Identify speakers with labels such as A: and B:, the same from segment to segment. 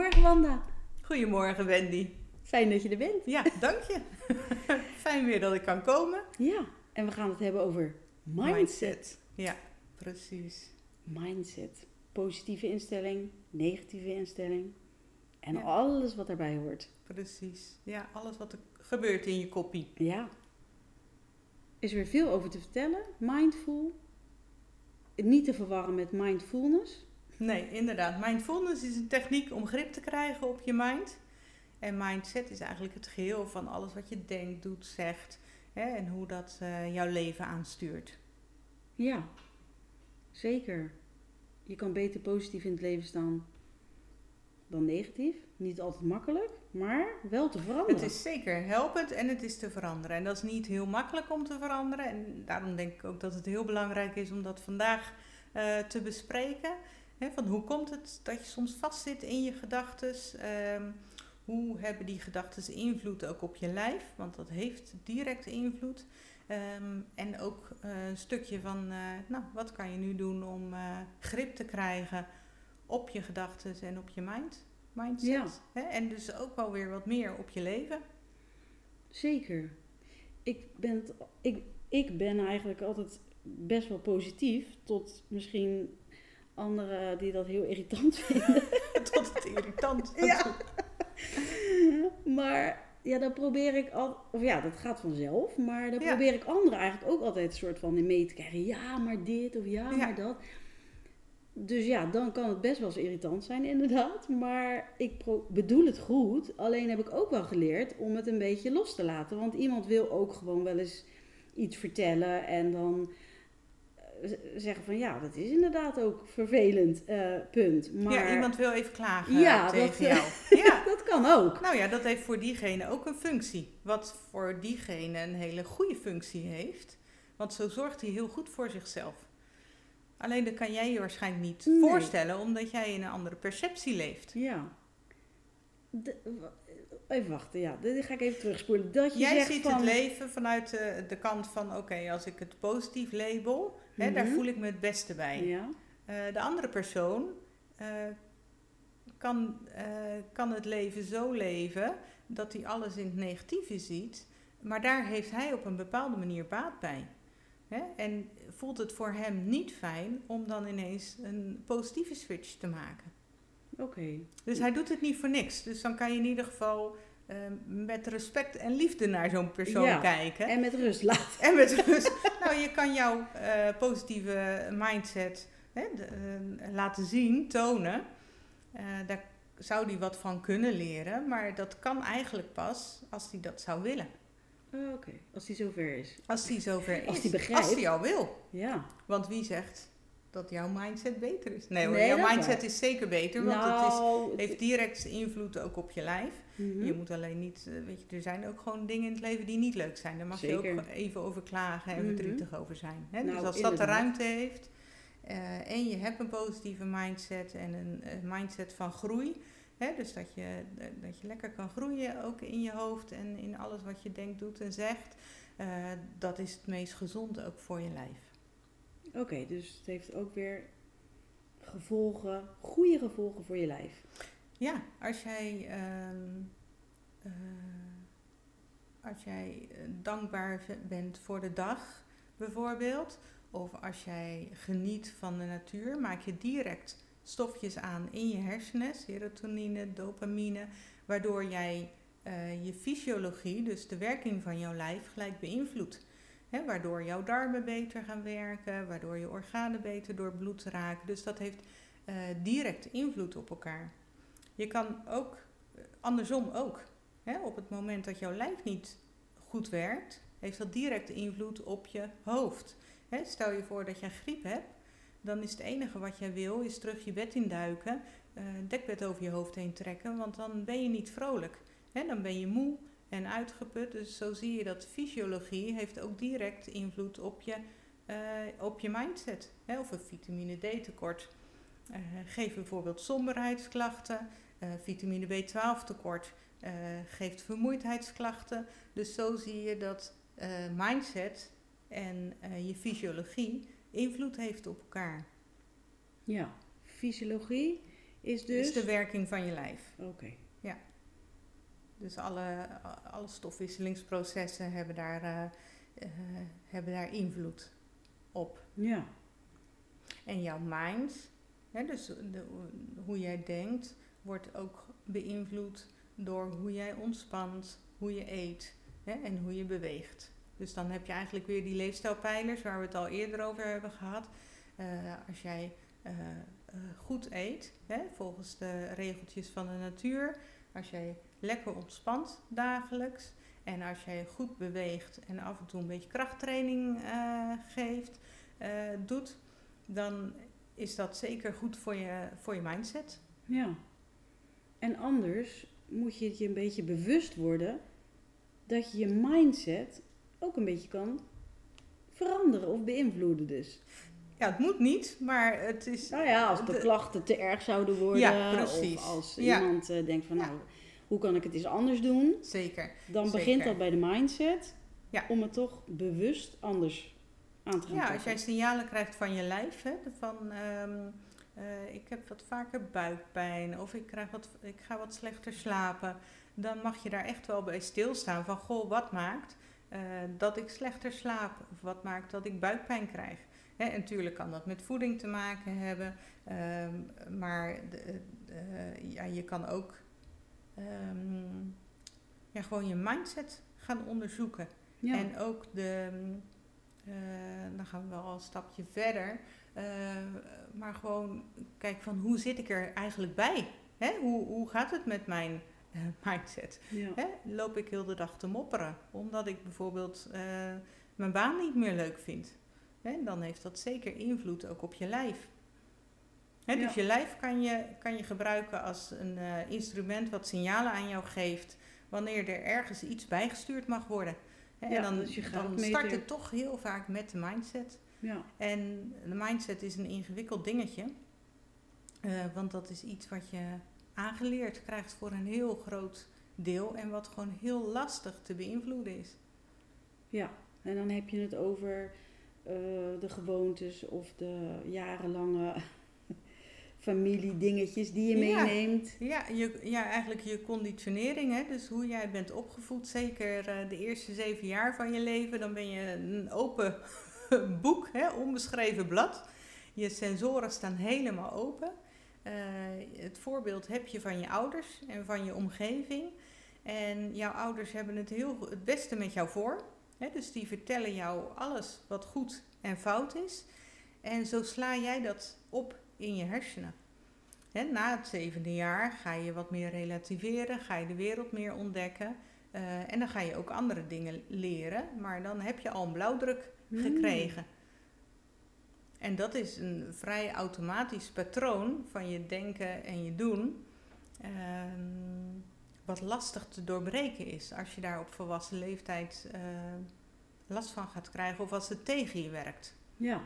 A: Goedemorgen Wanda.
B: Goedemorgen Wendy.
A: Fijn dat je er bent.
B: Ja, dank je. Fijn weer dat ik kan komen.
A: Ja, en we gaan het hebben over mindset.
B: Ja, precies.
A: Mindset. Positieve instelling, negatieve instelling. En
B: Ja.
A: alles wat daarbij hoort.
B: Precies. Ja, alles wat er gebeurt in je koppie.
A: Ja. Is er weer veel over te vertellen. Mindful. Niet te verwarren met mindfulness.
B: Nee, inderdaad. Mindfulness is een techniek om grip te krijgen op je mind. En mindset is eigenlijk het geheel van alles wat je denkt, doet, zegt. Hè, en hoe dat eh, jouw leven aanstuurt.
A: Ja, zeker. Je kan beter positief in het leven staan dan negatief. Niet altijd makkelijk, maar wel te veranderen.
B: Het is zeker helpend en het is te veranderen. En dat is niet heel makkelijk om te veranderen. En daarom denk ik ook dat het heel belangrijk is om dat vandaag eh, te bespreken. Van hoe komt het dat je soms vastzit in je gedachten? hoe hebben die gedachten invloed ook op je lijf? Want dat heeft direct invloed. Ehm, en ook eh, een stukje van, eh, nou, wat kan je nu doen om eh, grip te krijgen op je gedachten en op je mind, mindset?
A: Ja.
B: En dus ook wel weer wat meer op je leven.
A: Zeker. Ik ben, ik, ik ben eigenlijk altijd best wel positief. Tot misschien anderen die dat heel irritant vinden.
B: Tot het irritant.
A: Ja. maar ja, dan probeer ik al, of ja, dat gaat vanzelf. Maar dan
B: Ja.
A: probeer ik anderen eigenlijk ook altijd een soort van in mee te krijgen. Ja, maar dit of ja,
B: Ja.
A: maar dat. Dus ja, dan kan het best wel eens irritant zijn, inderdaad. Maar ik bedoel het goed. Alleen heb ik ook wel geleerd om het een beetje los te laten. Want iemand wil ook gewoon wel eens iets vertellen en dan zeggen van ja, dat is inderdaad ook vervelend, eh, punt. Maar
B: Ja, iemand wil even klagen
A: Ja,
B: tegen
A: dat,
B: jou. Ja.
A: dat kan ook.
B: Nou ja, dat heeft voor diegene ook een functie. Wat voor diegene een hele goede functie heeft. Want zo zorgt hij heel goed voor zichzelf. Alleen dat kan jij je waarschijnlijk niet
A: Nee.
B: voorstellen, omdat jij in een andere perceptie leeft.
A: Ja. De- even wachten, ja. Dit ga ik even terugspoelen. Dat je
B: Jij
A: zegt
B: ziet
A: van...
B: het leven vanuit de, de kant van, oké, als ik het positief label, hè, daar
A: Mhm.
B: voel ik me het beste bij.
A: Ja,
B: Eh, de andere persoon eh, kan, eh, kan het leven zo leven dat hij alles in het negatieve ziet, maar daar heeft hij op een bepaalde manier baat bij. Hè? En voelt het voor hem niet fijn om dan ineens een positieve switch te maken.
A: oké.
B: Dus hij doet het niet voor niks. Dus dan kan je in ieder geval eh, met respect en liefde naar zo'n persoon
A: Ja.
B: kijken.
A: En met rust laten.
B: En met rust. nou, je kan jouw eh, positieve mindset hè, de- eh, laten zien, tonen. Eh, daar zou hij wat van kunnen leren, maar dat kan eigenlijk pas als hij dat zou willen.
A: Oh, oké, als die zover is.
B: Als hij zover is.
A: Als hij begrijpt.
B: Als hij al wil.
A: Ja.
B: Want wie zegt dat jouw mindset beter is? Nee hoor,
A: Nee,
B: jouw mindset is zeker beter, want het
A: nou,
B: is, heeft direct invloed ook op je lijf.
A: Mhm.
B: Je moet alleen niet, eh, weet je, er zijn ook gewoon dingen in het leven die niet leuk zijn. Daar mag je ook even over klagen en
A: Mhm.
B: verdrietig over zijn. Hè?
A: Nou,
B: dus als dat de ruimte heeft eh, en je hebt een positieve mindset en een, mindset van groei. Hè? Dus dat je, eh, dat je lekker kan groeien ook in je hoofd en in alles wat je denkt, doet en zegt. dat is het meest gezond ook voor je lijf.
A: Oké, dus het heeft ook weer gevolgen, goede gevolgen voor je lijf.
B: Ja, als jij, ehm, eh, als jij eh, dankbaar bent voor de dag, bijvoorbeeld, of als jij geniet van de natuur, maak je direct stofjes aan in je hersenen, serotonine, dopamine, waardoor jij eh, je fysiologie, dus de werking van jouw lijf, gelijk beïnvloedt. Waardoor jouw darmen beter gaan werken, waardoor je organen beter door bloed raken. Dus dat heeft eh, direct invloed op elkaar. Je kan ook, eh, andersom ook, op het moment dat jouw lijf niet goed werkt, heeft dat direct invloed op je hoofd. Stel je voor dat je griep hebt, dan is het enige wat jij wil, is terug je bed induiken, uh, dekbed over je hoofd heen trekken, want dan ben je niet vrolijk. Dan ben je moe en uitgeput. Dus zo zie je dat fysiologie heeft ook direct invloed op je, uh, op je mindset. Hè? Of een vitamine D tekort. Uh, geeft bijvoorbeeld somberheidsklachten. vitamine B12 tekort geeft vermoeidheidsklachten. Dus zo zie je dat mindset en je fysiologie invloed heeft op elkaar.
A: Ja, fysiologie is dus...
B: Is de werking van je lijf.
A: Oké.
B: Ja. Dus alle, alle stofwisselingsprocessen hebben daar, uh, uh, hebben daar invloed op.
A: Ja.
B: En jouw mind, hè, dus de, hoe jij denkt, wordt ook beïnvloed door hoe jij ontspant, hoe je eet hè, en hoe je beweegt. Dus dan heb je eigenlijk weer die leefstijlpijlers waar we het al eerder over hebben gehad. Uh, als jij uh, goed eet, hè, volgens de regeltjes van de natuur, als jij lekker ontspant dagelijks en als jij goed beweegt en af en toe een beetje krachttraining geeft, doet, dan is dat zeker goed voor je, voor je mindset.
A: Ja. En anders moet je het je een beetje bewust worden dat je je mindset ook een beetje kan veranderen of beïnvloeden dus.
B: Ja, het moet niet, maar het is...
A: Nou ja, als de, klachten te erg zouden worden. Ja, precies. Of als iemand uh, denkt van, nou, hoe kan ik het eens anders doen?
B: Zeker.
A: Dan begint dat bij de mindset. Ja. Om het toch bewust anders aan te gaan
B: Ja, als jij signalen krijgt van je lijf, hè, van... Um, uh, ik heb wat vaker buikpijn of ik, krijg wat, ik ga wat slechter slapen. Dan mag je daar echt wel bij stilstaan van, goh, wat maakt uh, dat ik slechter slaap of wat maakt dat ik buikpijn krijg. Hè, en natuurlijk kan dat met voeding te maken hebben, um, maar de, uh, ja, je kan ook um, ja, gewoon je mindset gaan onderzoeken. Ja. En ook de, uh, dan gaan we wel al een stapje verder, maar gewoon kijk van hoe zit ik er eigenlijk bij? Hè? Hoe, hoe gaat het met mijn uh, mindset. Hè? Loop ik heel de dag te mopperen, omdat ik bijvoorbeeld mijn baan niet meer leuk vind. Hè? Dan heeft dat zeker invloed ook op je lijf. Dus je lijf kan je, kan je gebruiken als een uh, instrument wat signalen aan jou geeft wanneer er ergens iets bijgestuurd mag worden. Ja, en dan, dus dan start het toch heel vaak met de mindset.
A: Ja.
B: En de mindset is een ingewikkeld dingetje. want dat is iets wat je aangeleerd krijgt voor een heel groot deel en wat gewoon heel lastig te beïnvloeden is.
A: Ja, en dan heb je het over uh, de gewoontes of de jarenlange familiedingetjes die je meeneemt.
B: Ja, je, ja, eigenlijk je conditionering, hè? dus hoe jij bent opgevoed, zeker uh, de eerste zeven jaar van je leven, dan ben je een open boek, hè? onbeschreven blad. Je sensoren staan helemaal open. Uh, het voorbeeld heb je van je ouders en van je omgeving. En jouw ouders hebben het heel het beste met jou voor. Hè? Dus die vertellen jou alles wat goed en fout is. En zo sla jij dat op in je hersenen. Na het zevende jaar ga je wat meer relativeren, ga je de wereld meer ontdekken. Uh, en dan ga je ook andere dingen leren. Maar dan heb je al een blauwdruk mm. gekregen. En dat is een vrij automatisch patroon van je denken en je doen. Um, wat lastig te doorbreken is als je daar op volwassen leeftijd uh, last van gaat krijgen of als het tegen je werkt.
A: Ja,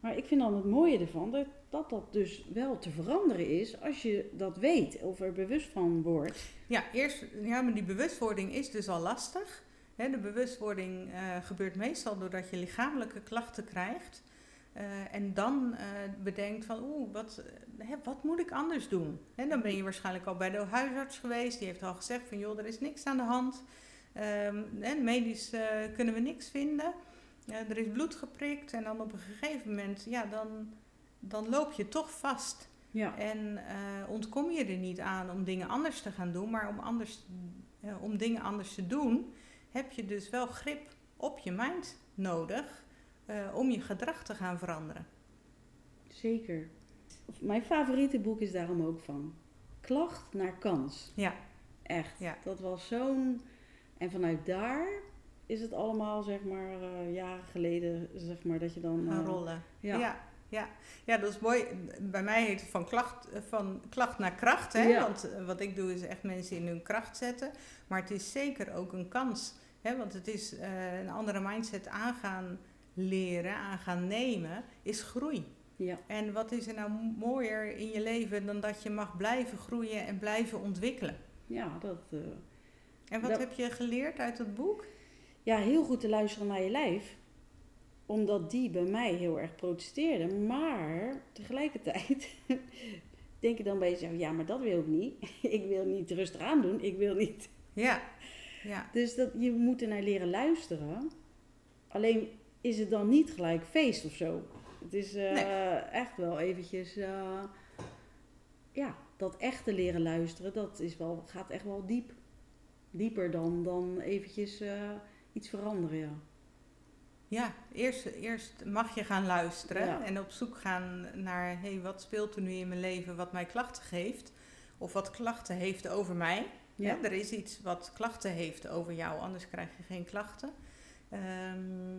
A: maar ik vind dan het mooie ervan dat, dat dat dus wel te veranderen is als je dat weet of er bewust van wordt.
B: Ja, eerst, ja maar die bewustwording is dus al lastig. de bewustwording uh, gebeurt meestal doordat je lichamelijke klachten krijgt. Uh, en dan uh, bedenkt van, oeh, wat, wat moet ik anders doen? En dan ben je waarschijnlijk al bij de huisarts geweest. Die heeft al gezegd van, joh, er is niks aan de hand. En medisch kunnen we niks vinden. Er is bloed geprikt. En dan op een gegeven moment, ja, dan, dan loop je toch vast.
A: Ja.
B: En ontkom je er niet aan om dingen anders te gaan doen. Maar om, anders, om dingen anders te doen, heb je dus wel grip op je mind nodig uh, om je gedrag te gaan veranderen.
A: Zeker. Mijn favoriete boek is daarom ook van Klacht naar Kans.
B: Ja.
A: Echt.
B: Ja.
A: Dat was zo'n. En vanuit daar is het allemaal, zeg maar, uh, jaren geleden, zeg maar, dat je dan.
B: Gaan uh, rollen.
A: Ja.
B: ja. ja. ja, dat is mooi. Bij mij heet het van klacht, van klacht naar kracht. Hè?
A: Ja.
B: Want eh, wat ik doe is echt mensen in hun kracht zetten. Maar het is zeker ook een kans. Hè? Want het is eh, een andere mindset aangaan leren, aangaan nemen, is groei.
A: Ja.
B: En wat is er nou mooier in je leven dan dat je mag blijven groeien en blijven ontwikkelen?
A: Ja, dat, eh,
B: En wat
A: Dat-
B: heb je geleerd uit het boek?
A: Ja, heel goed te luisteren naar je lijf. Omdat die bij mij heel erg protesteerde. Maar tegelijkertijd denk ik dan bij jezelf, ja, maar dat wil ik niet. ik wil niet rustig aandoen. Ik wil niet.
B: Ja, ja,
A: Dus dat, je moet er naar leren luisteren. Alleen is het dan niet gelijk feest of zo. Het is eh,
B: Nee.
A: echt wel eventjes... eh, ja, dat echte leren luisteren, dat is wel, gaat echt wel diep. Dieper dan, dan eventjes eh, iets veranderen, ja.
B: ja. Eerst, eerst mag je gaan luisteren
A: Ja.
B: en op zoek gaan naar hey, wat speelt er nu in mijn leven wat mij klachten geeft. Of wat klachten heeft over mij.
A: Ja,
B: er is iets wat klachten heeft over jou, anders krijg je geen klachten. Ehm,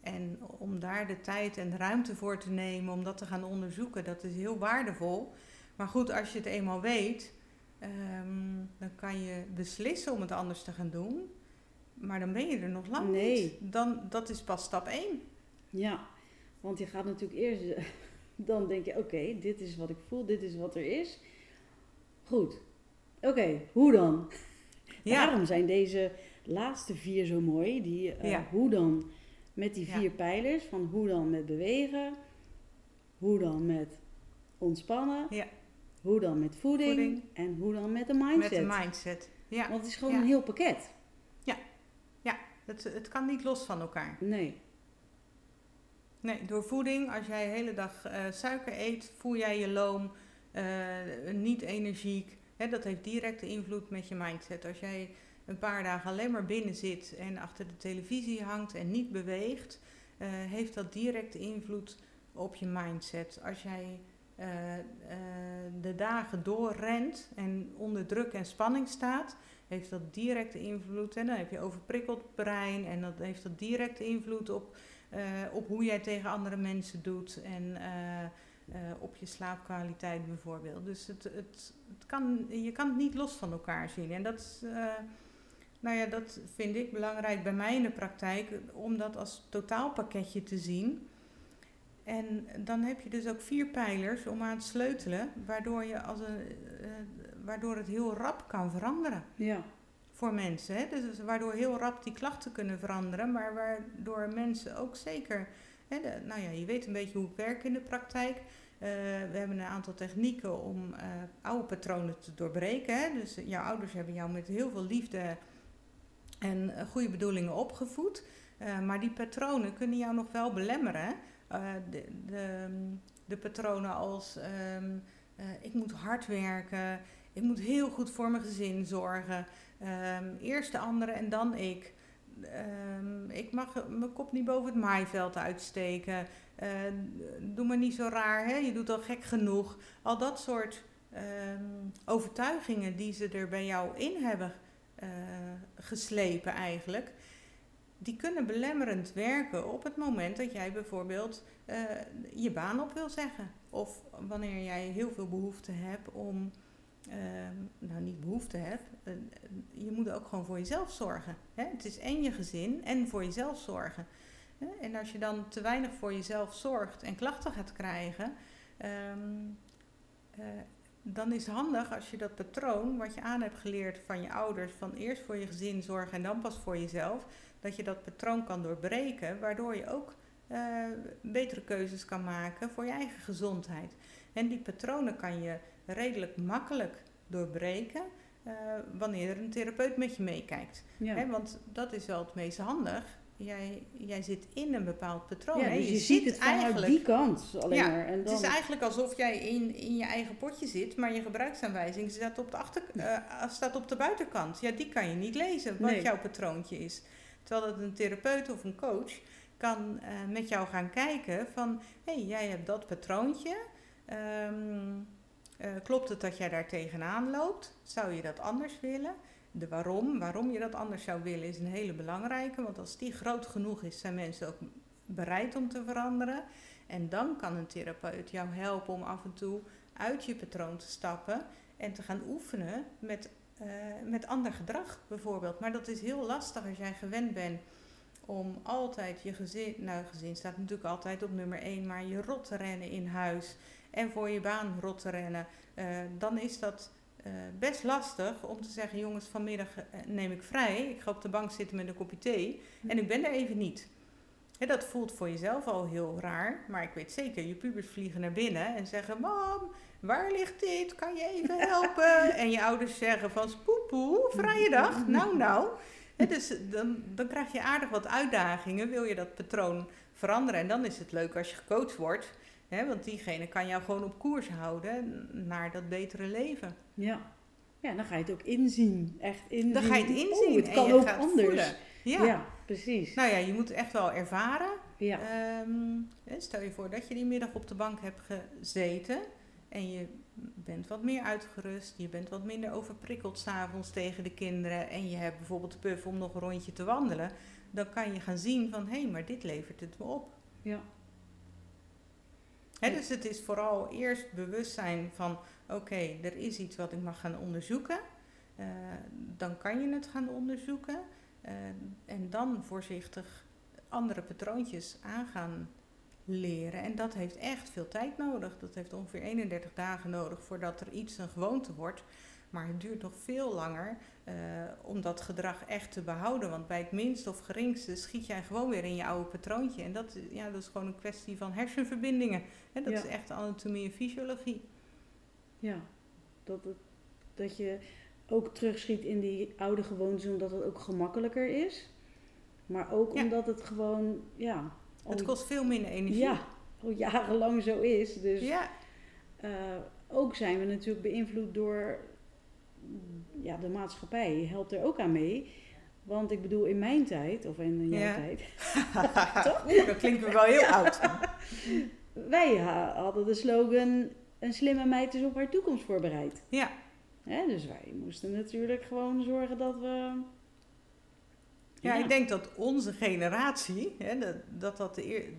B: en om daar de tijd en de ruimte voor te nemen om dat te gaan onderzoeken, dat is heel waardevol. Maar goed, als je het eenmaal weet, ehm, dan kan je beslissen om het anders te gaan doen. Maar dan ben je er nog lang
A: Nee.
B: niet. Dan, dat is pas stap 1.
A: ja, want je gaat natuurlijk eerst... Dan denk je, oké, dit is wat ik voel, dit is wat er is. Goed. Oké, hoe dan?
B: Ja,
A: Daarom zijn deze laatste vier zo mooi. Die, eh,
B: Ja.
A: Hoe dan met die
B: Ja.
A: vier pijlers. Van hoe dan met bewegen. Hoe dan met ontspannen.
B: Ja.
A: Hoe dan met voeding,
B: Voeding.
A: En hoe dan met de
B: met
A: mindset.
B: de mindset. Ja,
A: Want het is gewoon
B: Ja.
A: een heel pakket.
B: Het, het kan niet los van elkaar.
A: Nee.
B: Nee, door voeding, als jij de hele dag eh, suiker eet, voel jij je loom, eh, niet energiek. Hè, dat heeft directe invloed met je mindset. Als jij een paar dagen alleen maar binnen zit en achter de televisie hangt en niet beweegt, eh, heeft dat directe invloed op je mindset. Als jij de dagen doorrent en onder druk en spanning staat, heeft dat directe invloed. En dan heb je overprikkeld brein en dat heeft dat directe invloed op eh, op hoe jij tegen andere mensen doet en eh, eh, op je slaapkwaliteit bijvoorbeeld. Dus het, het, het kan, je kan het niet los van elkaar zien. En dat, is, nou ja, dat vind ik belangrijk bij mij in de praktijk, om dat als totaalpakketje te zien. En dan heb je dus ook vier pijlers om aan te sleutelen, waardoor, je als een, waardoor het heel rap kan veranderen
A: Ja.
B: voor mensen. Hè? Dus waardoor heel rap die klachten kunnen veranderen, maar waardoor mensen ook zeker. Hè, de- nou ja, je weet een beetje hoe ik werk in de praktijk. Eh, we hebben een aantal technieken om eh, oude patronen te doorbreken. Hè? Dus jouw ouders hebben jou met heel veel liefde en eh, goede bedoelingen opgevoed. Eh, maar die patronen kunnen jou nog wel belemmeren. Eh, de, de, de patronen als ehm, eh, ik moet hard werken, ik moet heel goed voor mijn gezin zorgen. Ehm, eerst de anderen en dan ik. Ehm, ik mag mijn kop niet boven het maaiveld uitsteken. Eh, doe maar niet zo raar, hè? je doet al gek genoeg. Al dat soort ehm, overtuigingen die ze er bij jou in hebben eh, geslepen eigenlijk. Die kunnen belemmerend werken op het moment dat jij bijvoorbeeld eh, je baan op wil zeggen. Of wanneer jij heel veel behoefte hebt om Ehm, eh, je moet ook gewoon voor jezelf zorgen. Het is en je gezin en voor jezelf zorgen. En als je dan te weinig voor jezelf zorgt en klachten gaat krijgen, ehm, eh, dan is het handig als je dat patroon wat je aan hebt geleerd van je ouders, van eerst voor je gezin zorgen en dan pas voor jezelf, dat je dat patroon kan doorbreken, waardoor je ook eh, betere keuzes kan maken voor je eigen gezondheid. En die patronen kan je redelijk makkelijk doorbreken eh, wanneer er een therapeut met je meekijkt.
A: Ja.
B: Hè, want dat is wel het meest handig. Jij, jij zit in een bepaald patroon.
A: ja,
B: hè.
A: dus je,
B: je
A: ziet het
B: eigenlijk.
A: die kant alleen
B: Ja,
A: maar. En
B: Het
A: dan,
B: is eigenlijk alsof jij in, in je eigen potje zit, maar je gebruiksaanwijzing staat op, de achter, eh, staat op de buitenkant. Ja, die kan je niet lezen, wat
A: Nee.
B: jouw patroontje is. Terwijl dat een therapeut of een coach kan eh, met jou gaan kijken van... hé, hey, jij hebt dat patroontje. Ehm, eh, klopt het dat jij daar tegenaan loopt? Zou je dat anders willen? De waarom, waarom je dat anders zou willen, is een hele belangrijke. Want als die groot genoeg is, zijn mensen ook bereid om te veranderen. En dan kan een therapeut jou helpen om af en toe uit je patroon te stappen en te gaan oefenen met, uh, met ander gedrag bijvoorbeeld. Maar dat is heel lastig als jij gewend bent om altijd je gezin, nou gezin staat natuurlijk altijd op nummer 1, maar je rot te rennen in huis en voor je baan rot te rennen, uh, dan is dat uh, best lastig om te zeggen, jongens, vanmiddag neem ik vrij, ik ga op de bank zitten met een kopje thee en ik ben er even niet. He, dat voelt voor jezelf al heel raar, maar ik weet zeker, je pubers vliegen naar binnen en zeggen, mam, waar ligt dit? Kan je even helpen? en je ouders zeggen van, spoepoe, vrije dag, nou nou. Dus dan, dan krijg je aardig wat uitdagingen, wil je dat patroon veranderen. En dan is het leuk als je gecoacht wordt, want diegene kan jou gewoon op koers houden naar dat betere leven.
A: Ja, ja dan ga je het ook inzien, echt inzien.
B: Dan ga je het inzien.
A: het kan ook anders.
B: Ja.
A: ja. precies.
B: Nou ja, je moet het echt wel ervaren. Ja. Ehm, stel je voor dat je die middag op de bank hebt gezeten en je bent wat meer uitgerust, je bent wat minder overprikkeld s'avonds tegen de kinderen en je hebt bijvoorbeeld de puff om nog een rondje te wandelen, dan kan je gaan zien van hé, hey, maar dit levert het me op.
A: Ja.
B: He, dus het is vooral eerst bewustzijn van oké, er is iets wat ik mag gaan onderzoeken. Uh, dan kan je het gaan onderzoeken. Uh, en dan voorzichtig andere patroontjes aan gaan leren. En dat heeft echt veel tijd nodig. Dat heeft ongeveer 31 dagen nodig voordat er iets een gewoonte wordt. Maar het duurt nog veel langer uh, om dat gedrag echt te behouden. Want bij het minste of geringste schiet jij gewoon weer in je oude patroontje. En dat, ja, dat is gewoon een kwestie van hersenverbindingen. Dat is echt anatomie en fysiologie.
A: Ja, dat, het, dat je ook terugschiet in die oude gewoontes omdat het ook gemakkelijker is. Maar ook omdat het gewoon, ja...
B: het kost veel minder energie.
A: Ja, al jarenlang zo is. Dus ja. Uh, ook zijn we natuurlijk beïnvloed door ja, de maatschappij. Helpt er ook aan mee. Want ik bedoel, in mijn tijd, of in jouw ja. tijd...
B: Toch? Dat klinkt me wel heel oud.
A: Wij hadden de slogan... Een slimme meid is op haar toekomst voorbereid.
B: Ja.
A: Hè, dus wij moesten natuurlijk gewoon zorgen dat we.
B: Ja, ik denk dat onze generatie, hè, dat, dat, dat, de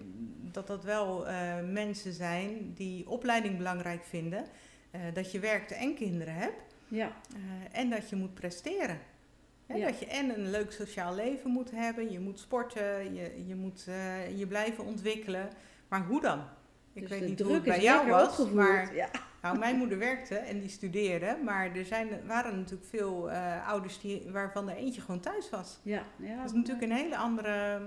B: dat dat wel uh, mensen zijn die opleiding belangrijk vinden. Uh, dat je werkt en kinderen hebt.
A: Ja.
B: Uh, en dat je moet presteren. Hè, ja. Dat je en een leuk sociaal leven moet hebben, je moet sporten, je, je moet je blijven ontwikkelen. Maar hoe dan? Ik dus weet niet hoe het bij jou was, maar ja. Nou, mijn moeder werkte en die studeerde, maar er zijn, waren natuurlijk veel uh, ouders die, waarvan er eentje gewoon thuis was.
A: Ja, ja.
B: Dat is natuurlijk een hele andere,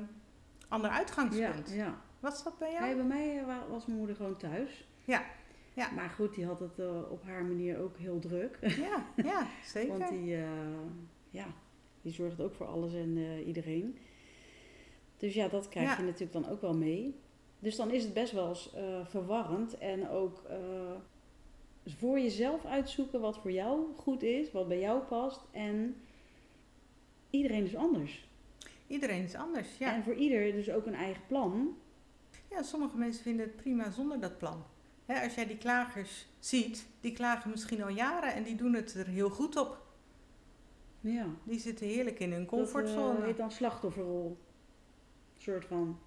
B: ander uitgangspunt.
A: Ja, ja.
B: Was dat bij jou?
A: Nee, bij mij eh, was mijn moeder gewoon thuis.
B: Ja. Ja.
A: Maar goed, die had het uh, op haar manier ook heel druk.
B: Ja, ja zeker.
A: Want die, uh, ja, die zorgt ook voor alles en uh, iedereen. Dus ja, dat krijg je natuurlijk dan ook wel mee. Dus dan is het best wel eens verwarrend en ook dus voor jezelf uitzoeken wat voor jou goed is, wat bij jou past. En iedereen is anders.
B: Iedereen is anders, ja.
A: En voor ieder dus ook een eigen plan.
B: Ja, sommige mensen vinden het prima zonder dat plan. als jij die klagers ziet, die klagen misschien al jaren en die doen het er heel goed op.
A: Ja.
B: Die zitten heerlijk in hun comfortzone. Dat
A: uh, heet dan slachtofferrol. soort van.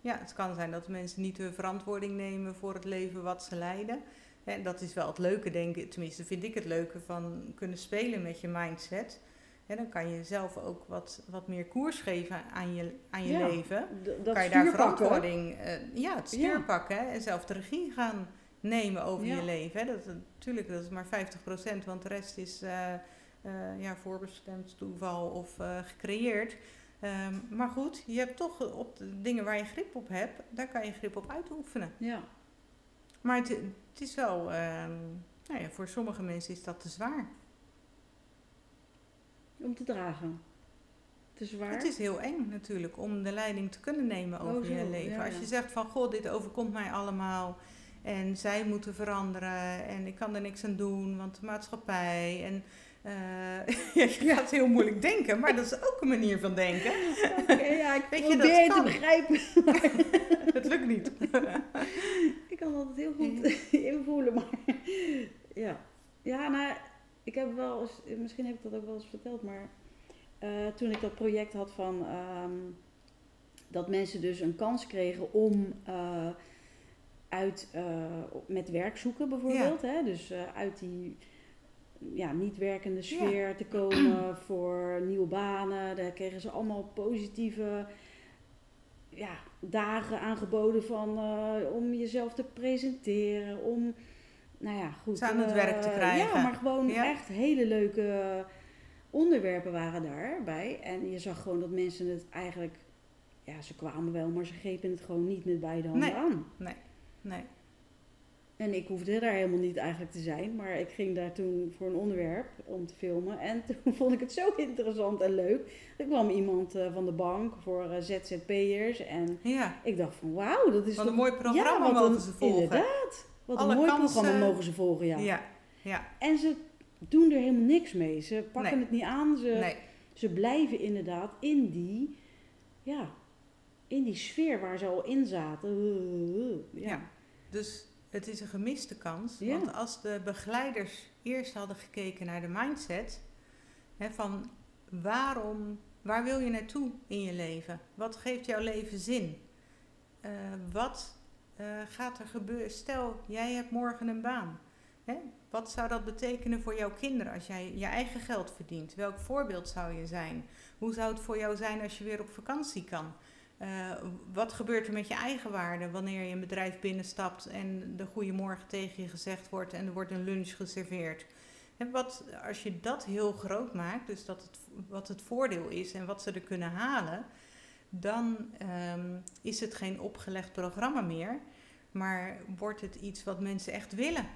B: Ja, het kan zijn dat mensen niet hun verantwoording nemen voor het leven wat ze leiden. En dat is wel het leuke, denk ik, tenminste vind ik het leuke van kunnen spelen met je mindset. En dan kan je zelf ook wat, wat meer koers geven aan je, aan je leven.
A: Dat
B: kan je daar verantwoording, uh, ja, het stuur ja. pakken en zelf de regie gaan nemen over je leven. Hè. Dat, natuurlijk, dat is maar 50%, want de rest is uh, uh, ja, voorbestemd, toeval of gecreëerd. Um, maar goed, je hebt toch op de dingen waar je grip op hebt, daar kan je grip op uitoefenen.
A: Ja.
B: Maar het, het is wel, um, nou ja, voor sommige mensen is dat te zwaar.
A: Om te dragen. Te zwaar?
B: Het is heel eng natuurlijk om de leiding te kunnen nemen over oh, je leven. Als je zegt van, goh, dit overkomt mij allemaal. En zij moeten veranderen en ik kan er niks aan doen, want de maatschappij en... Uh, je gaat heel moeilijk denken, maar dat is ook een manier van denken.
A: Okay, ja, ik Weet probeer je, dat te begrijpen.
B: het lukt niet.
A: ik kan dat heel goed invoelen, maar ja. Ja, nou, ik heb wel eens, misschien heb ik dat ook wel eens verteld, maar uh, toen ik dat project had van um, dat mensen dus een kans kregen om eh, uit, eh, met werk zoeken bijvoorbeeld. Hè? Dus eh, uit die ja, niet werkende sfeer te komen voor nieuwe banen. Daar kregen ze allemaal positieve ja, dagen aangeboden van, eh, om jezelf te presenteren. Om, nou ja, goed.
B: Aan het werk te
A: eh,
B: krijgen.
A: Ja, maar gewoon
B: Ja.
A: echt hele leuke onderwerpen waren daarbij. En je zag gewoon dat mensen het eigenlijk... Ja, ze kwamen wel, maar ze grepen het gewoon niet met beide handen
B: Nee.
A: aan.
B: Nee.
A: En ik hoefde daar helemaal niet eigenlijk te zijn, maar ik ging daar toen voor een onderwerp om te filmen. En toen vond ik het zo interessant en leuk. Er kwam iemand eh, van de bank voor eh, ZZP'ers en
B: Ja.
A: ik dacht van wauw, dat is
B: Wat
A: toch...
B: een mooi programma
A: ja,
B: mogen
A: een-
B: ze volgen.
A: Inderdaad, wat
B: Alle
A: een mooi
B: kansen-
A: programma mogen ze volgen, ja.
B: Ja. Ja.
A: En ze doen er helemaal niks mee. Ze pakken
B: Nee.
A: het niet aan, ze,
B: Nee.
A: ze blijven inderdaad in die, ja, in die sfeer waar ze al in zaten. Ja.
B: Ja. Dus het is een gemiste kans.
A: Ja.
B: Want als de begeleiders eerst hadden gekeken naar de mindset, hè, van waarom, waar wil je naartoe in je leven? Wat geeft jouw leven zin? Eh, wat eh, gaat er gebeuren? Stel, jij hebt morgen een baan. Hè? Wat zou dat betekenen voor jouw kinderen als jij je eigen geld verdient? Welk voorbeeld zou je zijn? Hoe zou het voor jou zijn als je weer op vakantie kan? Eh, wat gebeurt er met je eigen waarde wanneer je een bedrijf binnenstapt en de goeiemorgen tegen je gezegd wordt en er wordt een lunch geserveerd? En wat, als je dat heel groot maakt, dus dat het, wat het voordeel is en wat ze er kunnen halen, dan ehm, is het geen opgelegd programma meer, maar wordt het iets wat mensen echt willen.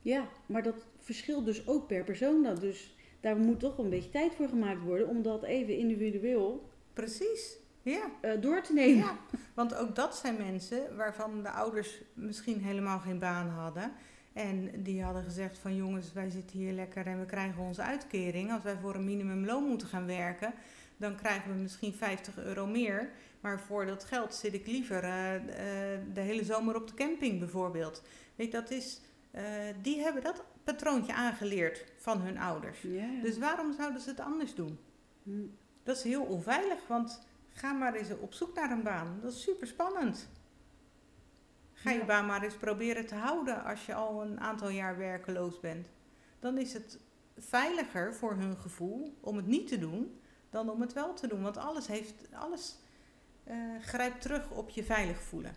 A: Ja, maar dat verschilt dus ook per persoon dan. Dus daar moet toch een beetje tijd voor gemaakt worden om dat even individueel
B: Precies, ja.
A: eh, door te nemen.
B: Ja, want ook dat zijn mensen waarvan de ouders misschien helemaal geen baan hadden. En die hadden gezegd van jongens, wij zitten hier lekker en we krijgen onze uitkering. Als wij voor een minimumloon moeten gaan werken, dan krijgen we misschien 50 euro meer. Maar voor dat geld zit ik liever eh, eh, de hele zomer op de camping bijvoorbeeld. Weet dat is, die hebben dat patroontje aangeleerd van hun ouders.
A: Ja, ja.
B: Dus waarom zouden ze het anders doen?
A: Hm.
B: Dat is heel onveilig, want ga maar eens op zoek naar een baan. Dat is super spannend. Ga je baan maar eens proberen te houden als je al een aantal jaar werkeloos bent. Dan is het veiliger voor hun gevoel om het niet te doen dan om het wel te doen. Want alles, heeft, alles eh, grijpt terug op je veilig voelen.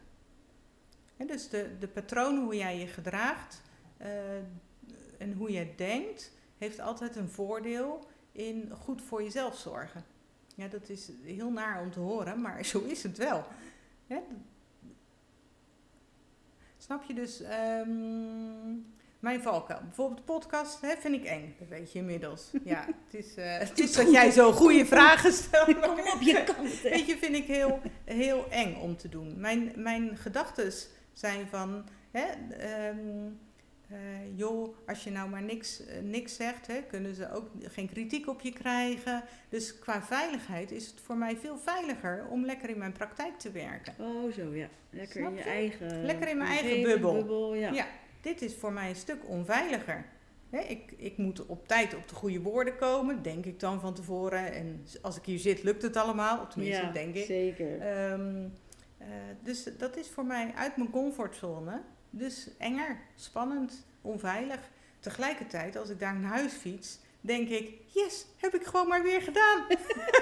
B: Dus de, de patronen hoe jij je gedraagt eh, en hoe je denkt, heeft altijd een voordeel in goed voor jezelf zorgen. Ja, dat is heel naar om te horen, maar zo is het wel. Snap je dus ehm, mijn valkuil? Bijvoorbeeld de podcast hè, vind ik eng, dat weet je inmiddels. Ja, het is, eh, het is dat jij zo goede vragen stelt.
A: Kom op je kant.
B: Weet je, vind ik heel, heel eng om te doen. Mijn, mijn gedachten zijn van, hè, ehm, eh, joh, als je nou maar niks, eh, niks zegt, hè, kunnen ze ook geen kritiek op je krijgen. Dus qua veiligheid is het voor mij veel veiliger om lekker in mijn praktijk te werken.
A: Oh, zo ja. Lekker
B: Snap
A: in je
B: je?
A: eigen...
B: Lekker in mijn eigen bubbel.
A: ja.
B: Ja. Dit is voor mij een stuk onveiliger. Hè, ik, ik moet op tijd op de goede woorden komen, denk ik dan van tevoren. En als ik hier zit, lukt het allemaal. Tenminste,
A: Ja,
B: denk ik.
A: zeker.
B: Ehm, eh, dus dat is voor mij uit mijn comfortzone. Dus enger, spannend, onveilig. Tegelijkertijd, als ik daar naar huis fiets, denk ik: yes, heb ik gewoon maar weer gedaan.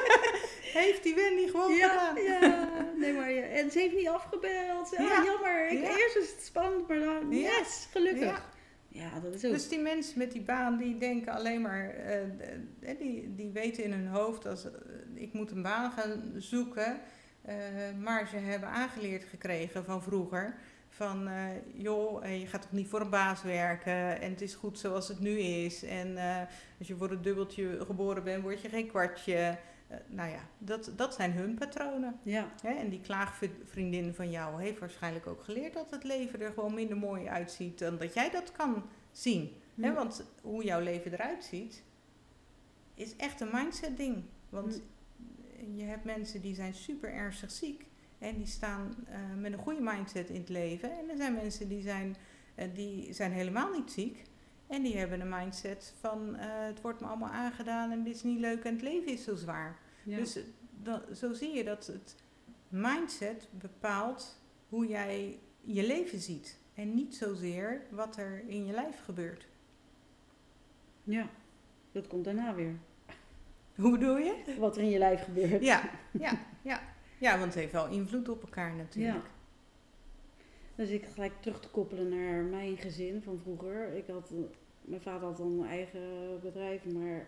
B: heeft die Wendy gewoon
A: ja,
B: gedaan.
A: ja, nee, maar ja. En ze heeft niet afgebeld. Ah,
B: Ja.
A: Jammer. Ik. Eerst is het spannend, maar dan, yes, gelukkig.
B: Ja.
A: Dat is ook...
B: Dus die mensen met die baan, die denken alleen maar, eh, eh, die, die weten in hun hoofd, als, eh, ik moet een baan gaan zoeken. maar ze hebben aangeleerd gekregen van vroeger, van eh, joh, eh, je gaat toch niet voor een baas werken en het is goed zoals het nu is. En eh, als je voor een dubbeltje geboren bent, word je geen kwartje. Nou ja, dat, dat zijn hun patronen.
A: ja,
B: Hè, en die klaagvriendin van jou heeft waarschijnlijk ook geleerd dat het leven er gewoon minder mooi uitziet dan dat jij dat kan zien. Hè, want hoe jouw leven eruit ziet, is echt een mindset ding. Want je hebt mensen die zijn super ernstig ziek en die staan eh, met een goede mindset in het leven. En er zijn mensen die zijn, eh, die zijn helemaal niet ziek. En die hebben een mindset van eh, het wordt me allemaal aangedaan en dit is niet leuk en het leven is zo zwaar.
A: ja.
B: Dus zo zie je dat het mindset bepaalt hoe jij je leven ziet. En niet zozeer wat er in je lijf gebeurt.
A: Ja, dat komt daarna weer.
B: Hoe bedoel je?
A: Wat er in je lijf gebeurt.
B: Ja, ja, ja. Ja want het heeft wel invloed op elkaar natuurlijk.
A: Ja. Dus ik gelijk terug te koppelen naar mijn gezin van vroeger. Ik had, mijn vader had dan een eigen bedrijf, maar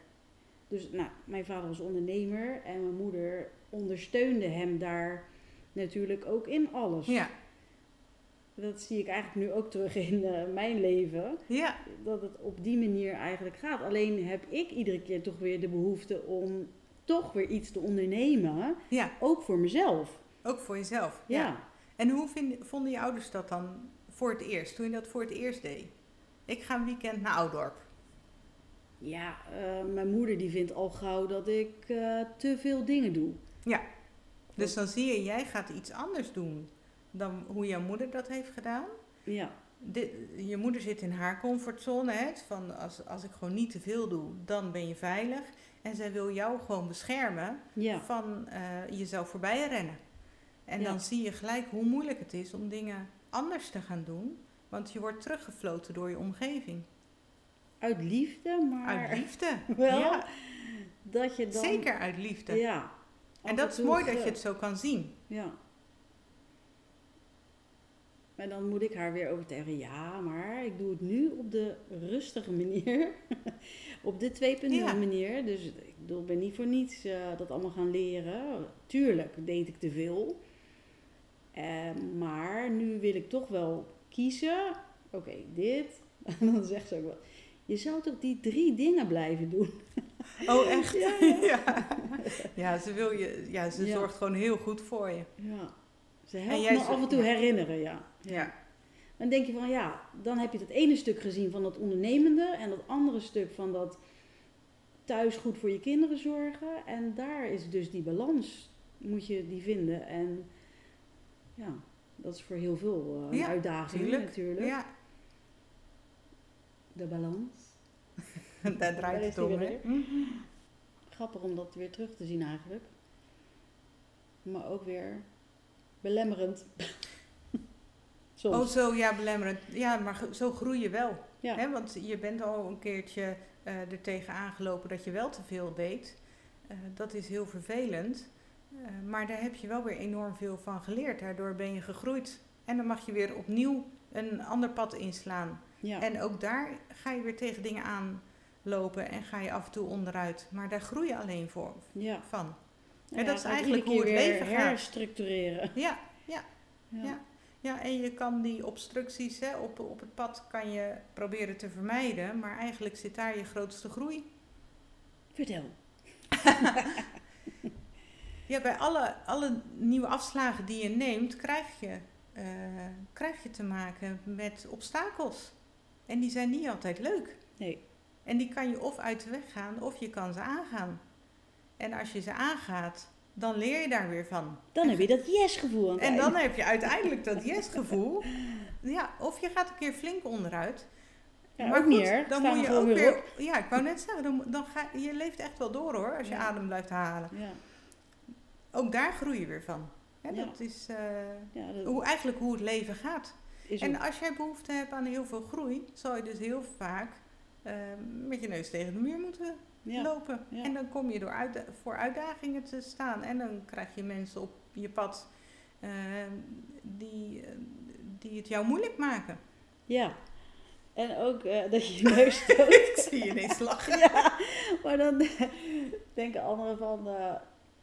A: dus nou, mijn vader was ondernemer en mijn moeder ondersteunde hem daar natuurlijk ook in alles.
B: Ja,
A: Dat zie ik eigenlijk nu ook terug in eh, mijn leven.
B: ja,
A: Dat het op die manier eigenlijk gaat. Alleen heb ik iedere keer toch weer de behoefte om toch weer iets te ondernemen.
B: ja.
A: Ook voor mezelf.
B: Ook voor jezelf.
A: Ja.
B: En hoe vind, vonden je ouders dat dan voor het eerst, toen je dat voor het eerst deed? Ik ga een weekend naar Oudorp.
A: Ja, eh, mijn moeder die vindt al gauw dat ik eh, te veel dingen doe.
B: Dus dan zie je, jij gaat iets anders doen dan hoe jouw moeder dat heeft gedaan.
A: Ja,
B: je moeder zit in haar comfortzone, hè, van als, als ik gewoon niet te veel doe, dan ben je veilig. En zij wil jou gewoon beschermen
A: ja,
B: van eh, jezelf voorbij rennen. En
A: Ja.
B: dan zie je gelijk hoe moeilijk het is om dingen anders te gaan doen. Want je wordt teruggefloten door je omgeving.
A: uit liefde, maar
B: Uit liefde.
A: wel
B: Ja,
A: dat je dan...
B: zeker uit liefde.
A: Ja.
B: en dat is mooi dat je het zo kan zien.
A: Ja. Maar dan moet ik haar weer overtuigen. Ja, maar ik doe het nu op de rustige manier. op de 2.0
B: Ja.
A: manier. Dus ik bedoel, ben niet voor niets eh, dat allemaal gaan leren. Tuurlijk deed ik te veel. Eh, maar nu wil ik toch wel kiezen. Oké, dit. En dan zegt ze ook wel. Je zou toch die drie dingen blijven doen?
B: Oh, echt?
A: Ja,
B: ja. ja, ze, wil je, ja, ze
A: Ja.
B: zorgt gewoon heel goed voor je.
A: Ja. Ze helpt me af en toe herinneren, ja.
B: Ja.
A: Dan denk je van ja, dan heb je dat ene stuk gezien van dat ondernemende en dat andere stuk van dat thuis goed voor je kinderen zorgen. En daar is dus die balans, moet je die vinden. En ja, dat is voor heel veel een
B: Ja,
A: uitdaging
B: tuurlijk.
A: natuurlijk.
B: Ja,
A: De balans.
B: daar draait het om.
A: weer.
B: hè?
A: Grappig om dat weer terug te zien eigenlijk. Maar ook weer belemmerend. Soms.
B: Oh, zo, ja, belemmerend. Ja, maar zo groei je wel.
A: ja.
B: Hè? Want je bent al een keertje eh er tegen aangelopen dat je wel te veel deed. Eh, dat is heel vervelend. Eh, maar daar heb je wel weer enorm veel van geleerd. Daardoor ben je gegroeid. En dan mag je weer opnieuw een ander pad inslaan.
A: ja.
B: En ook daar ga je weer tegen dingen aanlopen en ga je af en toe onderuit. Maar daar groei je alleen voor,
A: ja.
B: van.
A: Ja,
B: En dat is eigenlijk hoe het leven gaat.
A: herstructureren.
B: Ja, Ja. ja, en je kan die obstructies hè, op, op het pad kan je proberen te vermijden. Maar eigenlijk zit daar je grootste groei.
A: Vertel.
B: Ja, bij alle, alle nieuwe afslagen die je neemt, krijg je, eh, krijg je te maken met obstakels. En die zijn niet altijd leuk.
A: Nee.
B: En die kan je of uit de weg gaan, of je kan ze aangaan. En als je ze aangaat, dan leer je daar weer van.
A: Dan heb je dat yes-gevoel
B: En dan heb je uiteindelijk dat yes-gevoel. Ja, of je gaat een keer flink onderuit.
A: Ja,
B: maar
A: ook
B: goed,
A: meer.
B: dan
A: Staan
B: moet je ook
A: weer.
B: Ja, ik wou net zeggen, dan, dan ga je leeft echt wel door hoor, als je
A: Ja.
B: adem blijft halen.
A: Ja,
B: Ook daar groei je weer van. Hè,
A: Ja.
B: Dat is eh,
A: ja dat
B: hoe, eigenlijk hoe het leven gaat.
A: is
B: En
A: ook-
B: als jij behoefte hebt aan heel veel groei, zal je dus heel vaak eh, met je neus tegen de muur moeten
A: ja.
B: lopen.
A: Ja.
B: En dan kom je door uitda- voor uitdagingen te staan. En dan krijg je mensen op je pad eh, die, eh, die het jou moeilijk maken.
A: ja. En ook eh, dat je je neus stoot.
B: Ik zie je ineens lachen.
A: ja, maar dan denken anderen van, eh,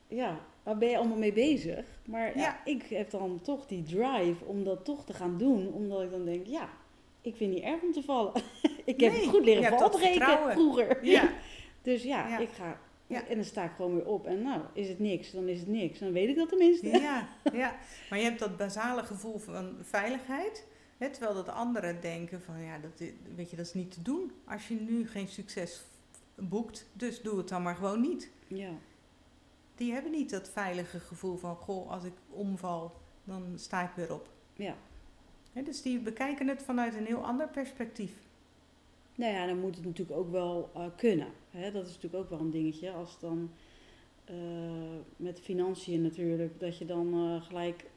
A: ja, waar ben je allemaal mee bezig? Maar ja. Ik heb dan toch die drive om dat toch te gaan doen, omdat ik dan denk, ja, ik vind het niet erg om te vallen. ik heb
B: Nee,
A: goed leren
B: vertrouwen.
A: vroeger.
B: Ja,
A: Dus ja,
B: Ja.
A: ik ga.
B: Ja.
A: En dan sta ik gewoon weer op. En nou, is het niks, dan is het niks. Dan weet ik dat tenminste.
B: ja, ja. Maar je hebt dat basale gevoel van veiligheid. Hè, terwijl dat anderen denken van ja, dat, weet je, dat is niet te doen. Als je nu geen succes boekt, dus doe het dan maar gewoon niet.
A: Ja.
B: Die hebben niet dat veilige gevoel van goh, als ik omval, dan sta ik weer op.
A: ja.
B: Hè, dus die bekijken het vanuit een heel ander perspectief.
A: Nou ja, dan moet het natuurlijk ook wel eh, kunnen. Hè? Dat is natuurlijk ook wel een dingetje. Als dan eh, met financiën natuurlijk, dat je dan eh, gelijk.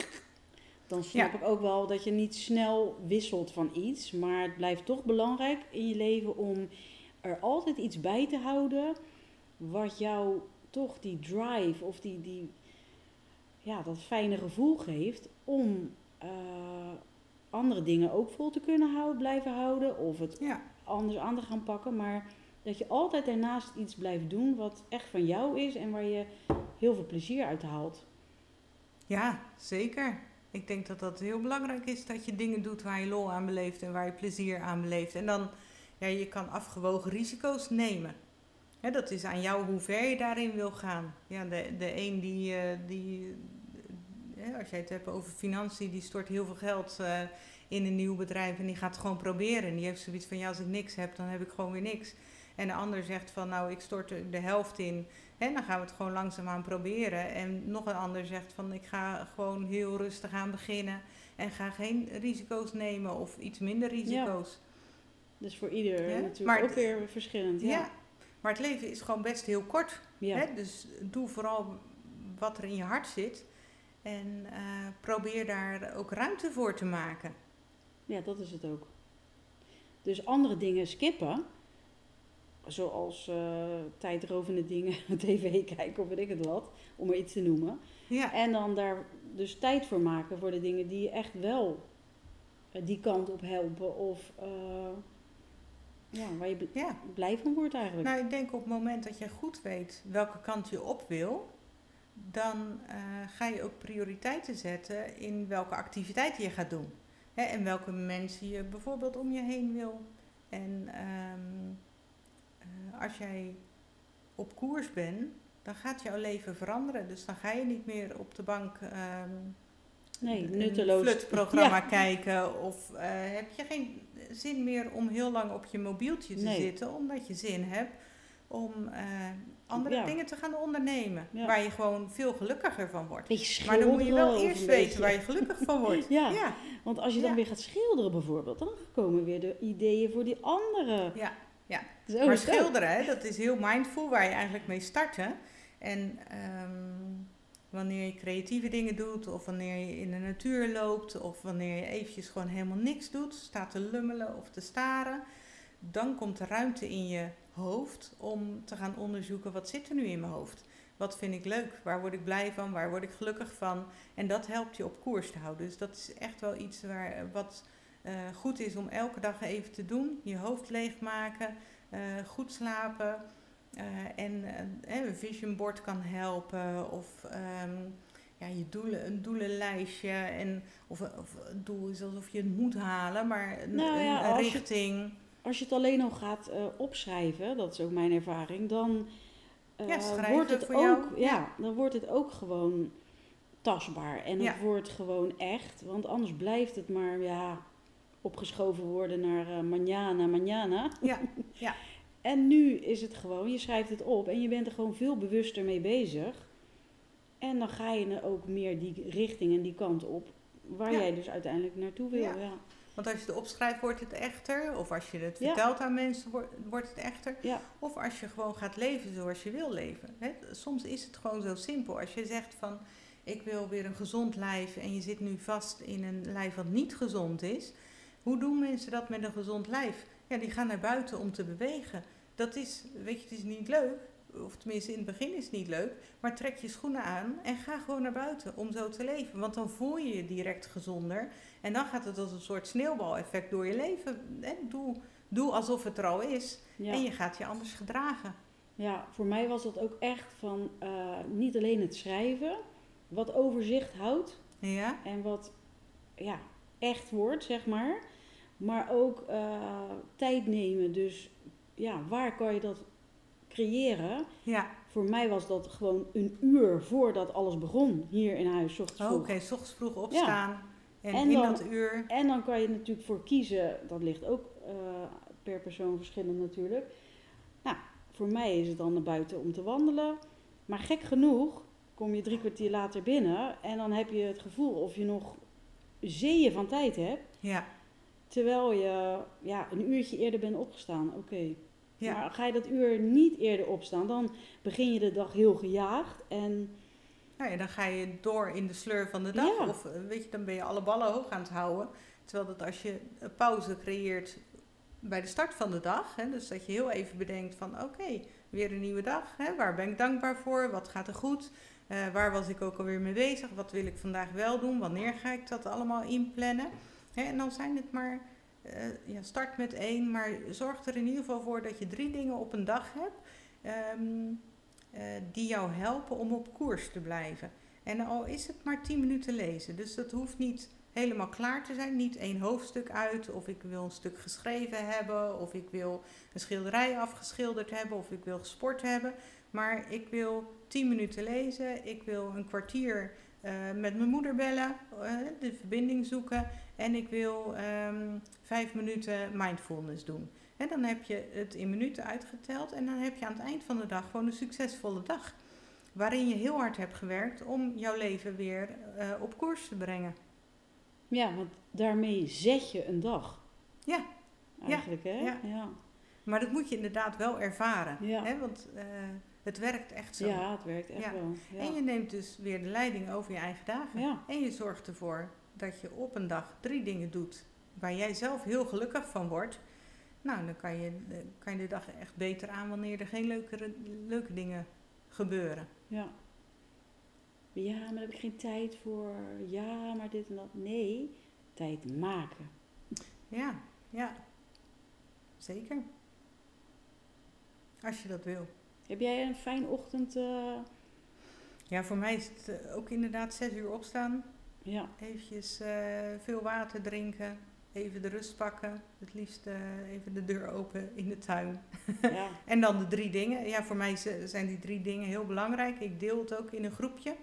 A: Dan snap
B: Ja.
A: ik ook wel dat je niet snel wisselt van iets. Maar het blijft toch belangrijk in je leven om er altijd iets bij te houden. Wat jou toch die drive of die, die, ja, dat fijne gevoel geeft. Om andere dingen ook vol te kunnen houden, blijven houden. Of het
B: Ja,
A: anders aan te gaan pakken. Maar dat je altijd daarnaast iets blijft doen wat echt van jou is en waar je heel veel plezier uit haalt.
B: ja, zeker. Ik denk dat dat heel belangrijk is dat je dingen doet waar je lol aan beleeft en waar je plezier aan beleeft. En dan, ja, je kan afgewogen risico's nemen. Dat is aan jou hoe ver je daarin wil gaan. Ja, de, de een die, eh, die hè, als jij het hebt over financiën, die stort heel veel geld eh, in een nieuw bedrijf en die gaat het gewoon proberen. En die heeft zoiets van, ja, als ik niks heb, dan heb ik gewoon weer niks. En de ander zegt van, nou, ik stort er de helft in. En dan gaan we het gewoon langzaamaan proberen. En nog een ander zegt van, ik ga gewoon heel rustig aan beginnen. En ga geen risico's nemen of iets minder risico's.
A: Dus voor ieder
B: Ja,
A: natuurlijk
B: maar
A: ook
B: het-
A: weer verschillend.
B: Ja.
A: Ja.
B: maar het leven is gewoon best heel kort.
A: Ja.
B: Hè? Dus doe vooral wat er in je hart zit. En eh, probeer daar ook ruimte voor te maken.
A: Ja, dat is het ook. Dus andere dingen skippen, zoals eh tijdrovende dingen, tv kijken of weet ik het wat, om er iets te noemen.
B: Ja,
A: En dan daar dus tijd voor maken voor de dingen die je echt wel eh, die kant op helpen of eh, ja, waar je bl-
B: ja.
A: blij van wordt eigenlijk.
B: Nou, ik denk op het moment dat je goed weet welke kant je op wil, dan ga je ook prioriteiten zetten in welke activiteiten je gaat doen. Hè, en welke mensen je bijvoorbeeld om je heen wil. En ehm, eh, als jij op koers bent, dan gaat jouw leven veranderen. Dus dan ga je niet meer op de bank ehm
A: nee,
B: een
A: nutteloos.
B: flutprogramma
A: Ja.
B: kijken. Of eh, heb je geen zin meer om heel lang op je mobieltje te
A: Nee.
B: zitten, omdat je zin hebt om eh, andere
A: Ja.
B: dingen te gaan ondernemen.
A: Ja.
B: Waar je gewoon veel gelukkiger van wordt. Maar dan moet je wel eerst
A: een
B: weten waar je gelukkig van wordt.
A: Ja. Want als je dan
B: Ja.
A: weer gaat schilderen bijvoorbeeld, dan komen weer de ideeën voor die anderen.
B: Ja, ja. Maar schilderen, hè, dat is heel mindful waar je eigenlijk mee start. Hè? En ehm, wanneer je creatieve dingen doet, of wanneer je in de natuur loopt, of wanneer je eventjes gewoon helemaal niks doet, staat te lummelen of te staren, dan komt er ruimte in je hoofd om te gaan onderzoeken wat zit er nu in mijn hoofd. Wat vind ik leuk? Waar word ik blij van? Waar word ik gelukkig van? En dat helpt je op koers te houden. Dus dat is echt wel iets waar, wat eh, goed is om elke dag even te doen. Je hoofd leegmaken, eh, goed slapen. eh, en eh, een vision board kan helpen. Of ehm, ja, je doelen, een doelenlijstje. En, of, of het doel is alsof je het moet halen, maar een,
A: Nou ja,
B: een- een
A: als je-
B: richting.
A: Als je het alleen al gaat eh, opschrijven, dat is ook mijn ervaring, dan eh,
B: Ja, schrijven
A: wordt het
B: voor
A: ook,
B: jou.
A: ja,
B: Ja.
A: dan wordt het ook gewoon tastbaar en het
B: Ja.
A: wordt gewoon echt, want anders blijft het maar ja opgeschoven worden naar eh manjana, manjana.
B: Ja, ja.
A: En nu is het gewoon, je schrijft het op en je bent er gewoon veel bewuster mee bezig. En dan ga je er ook meer die richting en die kant op waar
B: Ja.
A: jij dus uiteindelijk naartoe wil.
B: Ja.
A: Ja.
B: Want als je het opschrijft, wordt het echter. Of als je het
A: Ja.
B: vertelt aan mensen, wordt, het echter.
A: Ja.
B: Of als je gewoon gaat leven zoals je wil leven. Hè? Soms is het gewoon zo simpel. Als je zegt van, ik wil weer een gezond lijf en je zit nu vast in een lijf wat niet gezond is. Hoe doen mensen dat met een gezond lijf? Ja, die gaan naar buiten om te bewegen. Dat is, weet je, het is niet leuk. Of tenminste, in het begin is het niet leuk. Maar trek je schoenen aan en ga gewoon naar buiten om zo te leven. Want dan voel je je direct gezonder. En dan gaat het als een soort sneeuwbaleffect door je leven. Hè? Doe, doe alsof het er al is.
A: Ja.
B: En je gaat je anders gedragen.
A: Ja, voor mij was dat ook echt van eh, niet alleen het schrijven, wat overzicht houdt
B: Ja?
A: en wat ja, echt wordt, zeg maar. Maar ook eh, tijd nemen. Dus ja, waar kan je dat creëren?
B: Ja.
A: Voor mij was dat gewoon een uur voordat alles begon hier in huis, 's ochtends vroeg.
B: Oké, s ochtends vroeg opstaan. En,
A: En
B: in
A: dan-
B: dat uur.
A: En dan kan je natuurlijk voor kiezen, dat ligt ook eh, per persoon verschillend natuurlijk. Nou, voor mij is het dan naar buiten om te wandelen. Maar gek genoeg kom je drie kwartier later binnen en dan heb je het gevoel of je nog zeeën van tijd hebt.
B: Ja.
A: Terwijl je ja, een uurtje eerder bent opgestaan. Oké,
B: Ja.
A: Maar ga je dat uur niet eerder opstaan, dan begin je de dag heel gejaagd. En
B: Nou ja, dan ga je door in de sleur van de dag.
A: Ja.
B: Of eh, weet je, dan ben je alle ballen hoog aan het houden. Terwijl dat als je een pauze creëert bij de start van de dag. Hè, dus dat je heel even bedenkt van oké, weer een nieuwe dag. Hè, waar ben ik dankbaar voor? Wat gaat er goed? Eh, waar was ik ook alweer mee bezig? Wat wil ik vandaag wel doen? Wanneer ga ik dat allemaal inplannen? Hè, en dan zijn het maar, eh, ja, start met één. Maar zorg er in ieder geval voor dat je drie dingen op een dag hebt. eh, die jou helpen om op koers te blijven. En al is het maar 10 minuten lezen. Dus dat hoeft niet helemaal klaar te zijn. Niet één hoofdstuk uit. Of ik wil een stuk geschreven hebben. Of ik wil een schilderij afgeschilderd hebben. Of ik wil gesport hebben. Maar ik wil 10 minuten lezen. Ik wil een kwartier eh, met mijn moeder bellen. eh, de verbinding zoeken. En ik wil ehm, vijf minuten mindfulness doen. En dan heb je het in minuten uitgeteld. En dan heb je aan het eind van de dag gewoon een succesvolle dag. Waarin je heel hard hebt gewerkt om jouw leven weer eh, op koers te brengen.
A: ja, want daarmee zet je een dag.
B: Ja.
A: Eigenlijk, hè?
B: ja.
A: ja.
B: Maar dat moet je inderdaad wel ervaren.
A: Ja.
B: Hè? Want eh, het werkt echt zo.
A: Ja, het werkt echt wel. Ja.
B: En je neemt dus weer de leiding over je eigen dagen.
A: Ja.
B: En je zorgt ervoor dat je op een dag drie dingen doet waar jij zelf heel gelukkig van wordt. Nou, dan kan je, eh, kan je de dag echt beter aan wanneer er geen leuke, leuke dingen gebeuren.
A: Ja. Ja, maar daar heb ik geen tijd voor. Ja, maar dit en dat. Nee, tijd maken.
B: Ja, ja. Zeker. Als je dat wil.
A: Heb jij een fijne ochtend? eh,
B: Ja, voor mij is het eh, ook inderdaad zes uur opstaan.
A: ja.
B: Eventjes veel water drinken. Even de rust pakken. Het liefst eh, even de deur open in de tuin.
A: ja.
B: En dan de drie dingen. Ja, voor mij zijn die drie dingen heel belangrijk. Ik deel het ook in een groepje.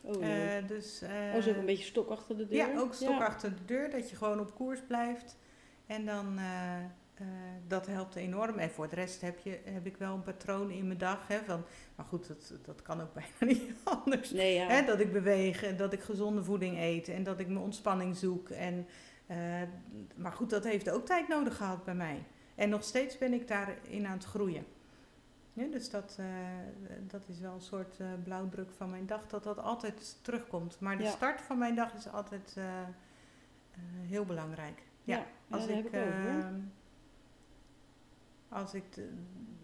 A: Oh, leuk.
B: Eh, dus, eh,
A: oh, zo ook een beetje stok achter de deur?
B: Ja, ook stok achter de deur. Dat je gewoon op koers blijft. En dan, dat helpt enorm. En voor de rest heb, je, heb ik wel een patroon in mijn dag. Hè, van, maar goed, dat, dat kan ook bijna niet anders.
A: Nee, ja.
B: Hè, dat ik beweeg en dat ik gezonde voeding eet en dat ik mijn ontspanning zoek. En, eh, maar goed, dat heeft ook tijd nodig gehad bij mij. En nog steeds ben ik daarin aan het groeien. Ja, dus dat, eh, dat is wel een soort eh, blauwdruk van mijn dag, dat dat altijd terugkomt. Maar de
A: Ja.
B: start van mijn dag is altijd heel belangrijk. Ja,
A: Ja,
B: als ik,
A: ook,
B: ehm, als ik de-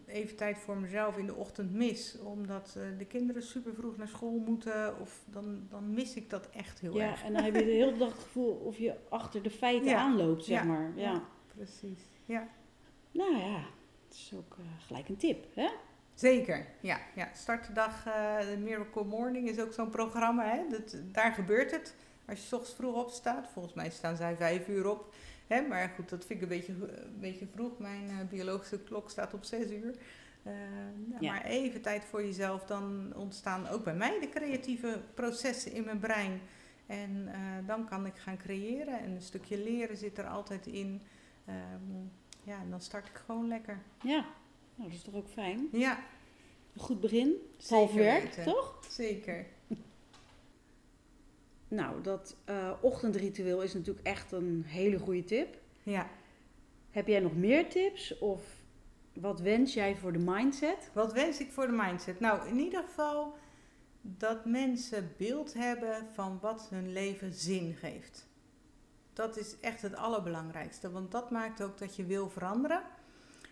B: even tijd voor mezelf in de ochtend mis, omdat eh, de kinderen super vroeg naar school moeten, of dan, dan mis ik dat echt heel
A: ja,
B: erg.
A: en dan heb je de hele dag het gevoel of je achter de feiten
B: Ja.
A: aanloopt, zeg
B: Ja.
A: maar. Ja.
B: Ja. Precies. Ja.
A: Nou ja, het is ook eh, gelijk een tip, hè?
B: Zeker, ja. ja. Start de dag, de Miracle Morning is ook zo'n programma. Hè? Dat, daar gebeurt het. Als je 's ochtends vroeg opstaat, volgens mij staan zij vijf uur op. Hè? Maar goed, dat vind ik een beetje, een beetje vroeg. Mijn eh, biologische klok staat op zes uur. Eh, nou,
A: Ja.
B: Maar even tijd voor jezelf, dan ontstaan ook bij mij de creatieve processen in mijn brein. En eh, dan kan ik gaan creëren. En een stukje leren zit er altijd in. Ehm, ja, en dan start ik gewoon lekker.
A: Ja, nou, dat is toch ook fijn.
B: Ja,
A: Een goed begin. Half werk, toch?
B: zeker.
A: Nou, dat eh, ochtendritueel is natuurlijk echt een hele goede tip.
B: Ja.
A: Heb jij nog meer tips? Of wat wens jij voor de mindset?
B: Wat wens ik voor de mindset? Nou, in ieder geval dat mensen beeld hebben van wat hun leven zin geeft. Dat is echt het allerbelangrijkste, want dat maakt ook dat je wil veranderen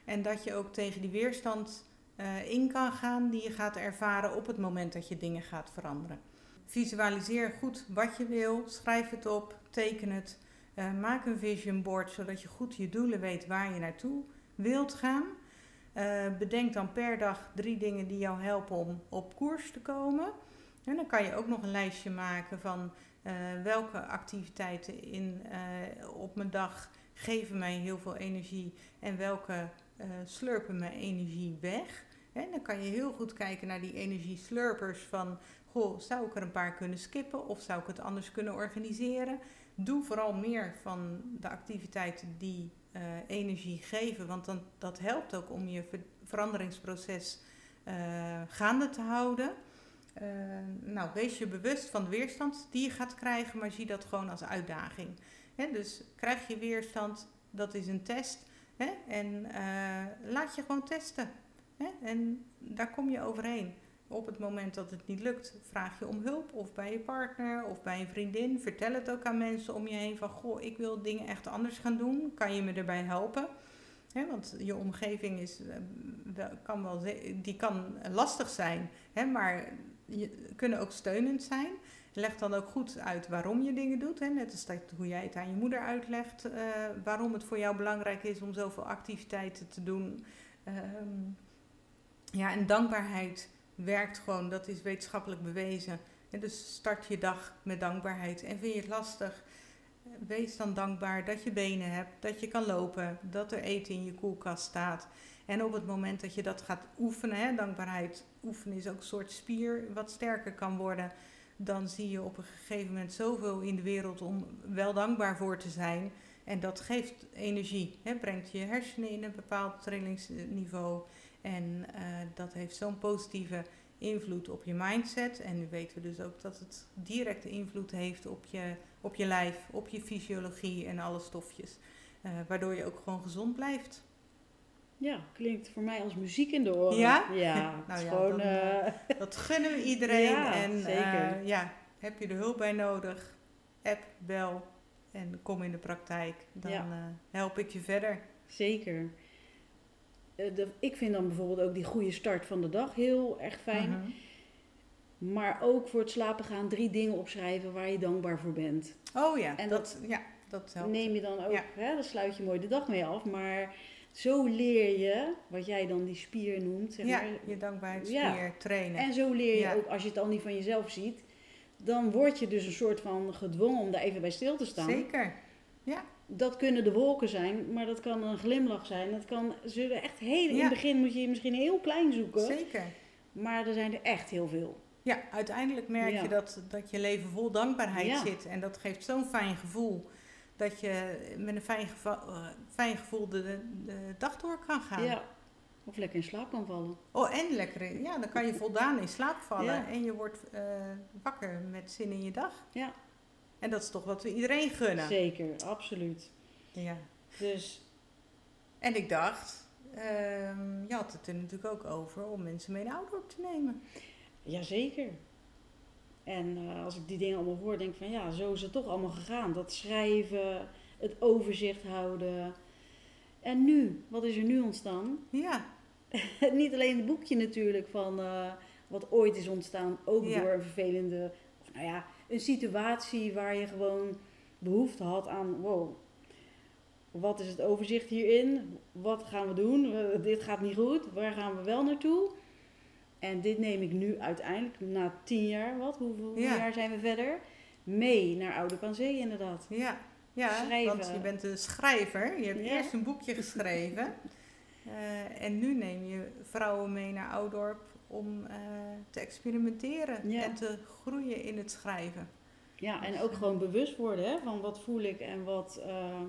B: en dat je ook tegen die weerstand eh, in kan gaan die je gaat ervaren op het moment dat je dingen gaat veranderen. Visualiseer goed wat je wil, schrijf het op, teken het, eh, maak een vision board zodat je goed je doelen weet waar je naartoe wilt gaan. Eh, bedenk dan per dag drie dingen die jou helpen om op koers te komen. En dan kan je ook nog een lijstje maken van eh, welke activiteiten in, op mijn dag geven mij heel veel energie en welke slurpen mijn energie weg. En dan kan je heel goed kijken naar die energieslurpers van, zou ik er een paar kunnen skippen of zou ik het anders kunnen organiseren? Doe vooral meer van de activiteiten die eh, energie geven, want dan, dat helpt ook om je ver- veranderingsproces eh, gaande te houden. Eh, nou, wees je bewust van de weerstand die je gaat krijgen, maar zie dat gewoon als uitdaging. Dus krijg je weerstand, dat is een test. En laat je gewoon testen. En daar kom je overheen. Op het moment dat het niet lukt, vraag je om hulp. Of bij je partner of bij een vriendin. Vertel het ook aan mensen om je heen van... Goh, ik wil dingen echt anders gaan doen. Kan je me erbij helpen? Want je omgeving is, uh, kan wel, die kan lastig zijn. Maar je, kunnen ook steunend zijn. Leg dan ook goed uit waarom je dingen doet. Net als dat, hoe jij het aan je moeder uitlegt. Uh, waarom het voor jou belangrijk is om zoveel activiteiten te doen. Um, ja, en dankbaarheid werkt gewoon. Dat is wetenschappelijk bewezen. En dus start je dag met dankbaarheid. En vind je het lastig? Wees dan dankbaar dat je benen hebt, dat je kan lopen, dat er eten in je koelkast staat. En op het moment dat je dat gaat oefenen, hè, dankbaarheid oefenen is ook een soort spier wat sterker kan worden dan zie je op een gegeven moment zoveel in de wereld om wel dankbaar voor te zijn. En dat geeft energie, hè, brengt je hersenen in een bepaald trillingsniveau. En uh, dat heeft zo'n positieve invloed op je mindset. En nu weten we dus ook dat het directe invloed heeft op je, op je lijf, op je fysiologie en alle stofjes. Uh, waardoor je ook gewoon gezond blijft.
A: Ja, klinkt voor mij als muziek in de oren.
B: Ja?
A: Ja,
B: nou ja,
A: gewoon,
B: dan, uh, dat gunnen we iedereen.
A: Ja,
B: en
A: zeker.
B: Uh, ja, heb je er hulp bij nodig? App, bel en kom in de praktijk. Dan
A: Ja.
B: help ik je verder.
A: Zeker. Eh, de, ik vind dan bijvoorbeeld ook die goede start van de dag heel erg fijn.
B: Mhm.
A: Maar ook voor het slapen gaan drie dingen opschrijven waar je dankbaar voor bent.
B: Oh ja,
A: En
B: dat, ja, dat helpt.
A: Neem je dan ook,
B: Ja.
A: hè, dan sluit je mooi de dag mee af. Maar zo leer je, wat jij dan die spier noemt. Zeg
B: ja,
A: maar,
B: je dankbaarheidsspier
A: Ja.
B: trainen.
A: En zo leer je
B: Ja.
A: ook, als je het al niet van jezelf ziet, dan word je dus een soort van gedwongen om daar even bij stil te staan.
B: Zeker.
A: Dat kunnen de wolken zijn, maar dat kan een glimlach zijn. Dat kan, zullen echt heel, in het begin moet je misschien heel klein zoeken,
B: Zeker.
A: maar er zijn er echt heel veel.
B: Ja, uiteindelijk merk
A: Ja.
B: je dat, dat je leven vol dankbaarheid
A: Ja.
B: zit. En dat geeft zo'n fijn gevoel. Dat je met een fijn, geva- eh, fijn gevoel de, de dag door kan gaan.
A: Ja. Of lekker in slaap kan vallen.
B: Oh, en lekker. Ja, dan kan je voldaan in slaap vallen.
A: Ja.
B: En je wordt eh, wakker met zin in je dag.
A: Ja.
B: En dat is toch wat we iedereen gunnen.
A: Zeker, absoluut.
B: Ja.
A: Dus
B: En ik dacht, ehm, je had het er natuurlijk ook over om mensen mee naar Oudorp te nemen.
A: Jazeker. En eh, als ik die dingen allemaal hoor, denk ik van ja, zo is het toch allemaal gegaan. Dat schrijven, het overzicht houden. En nu, wat is er nu ontstaan?
B: Ja,
A: Niet alleen het boekje natuurlijk van eh, wat ooit is ontstaan, ook
B: Ja.
A: door een vervelende, of nou ja, een situatie waar je gewoon behoefte had aan, wow, wat is het overzicht hierin? Wat gaan we doen? Dit gaat niet goed. Waar gaan we wel naartoe? En dit neem ik nu uiteindelijk, na tien jaar, wat, hoeveel hoeveel
B: Ja.
A: jaar zijn we verder? Mee naar Oude Panzee inderdaad.
B: ja, ja
A: Schrijven.
B: want je bent een schrijver. Je hebt
A: Ja.
B: eerst een boekje geschreven. Eh, en nu neem je vrouwen mee naar Oudorp om eh, te experimenteren
A: Ja.
B: en te groeien in het schrijven.
A: Ja, en ook gewoon bewust worden hè, van wat voel ik en wat, eh,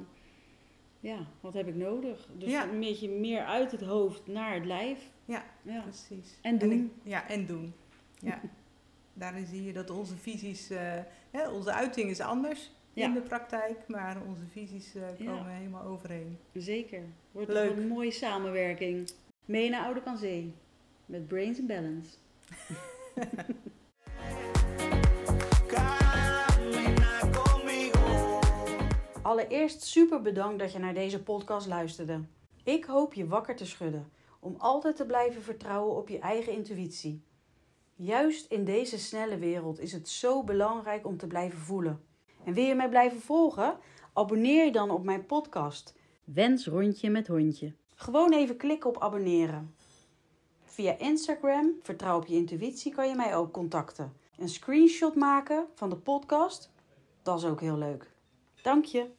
A: ja, wat heb ik nodig. Dus
B: Ja.
A: een beetje meer uit het hoofd naar het lijf.
B: Ja.
A: ja.
B: Precies.
A: En doen.
B: ik- ja, en doen. Ja. Daarin zie je dat onze visies, eh, hè, onze uiting is anders in de praktijk, maar onze visies eh, komen helemaal overeen.
A: Zeker. Wordt
B: Leuk.
A: een mooie samenwerking. Mee naar Oude Panzee. Met Brains and Balance. Allereerst super bedankt dat je naar deze podcast luisterde. Ik hoop je wakker te schudden om altijd te blijven vertrouwen op je eigen intuïtie. Juist in deze snelle wereld is het zo belangrijk om te blijven voelen. En wil je mij blijven volgen? Abonneer je dan op mijn podcast. Wens rondje met hondje. Gewoon even klikken op abonneren. Via Instagram, vertrouw op je intuïtie, kan je mij ook contacten. Een screenshot maken van de podcast, dat is ook heel leuk. Dank je.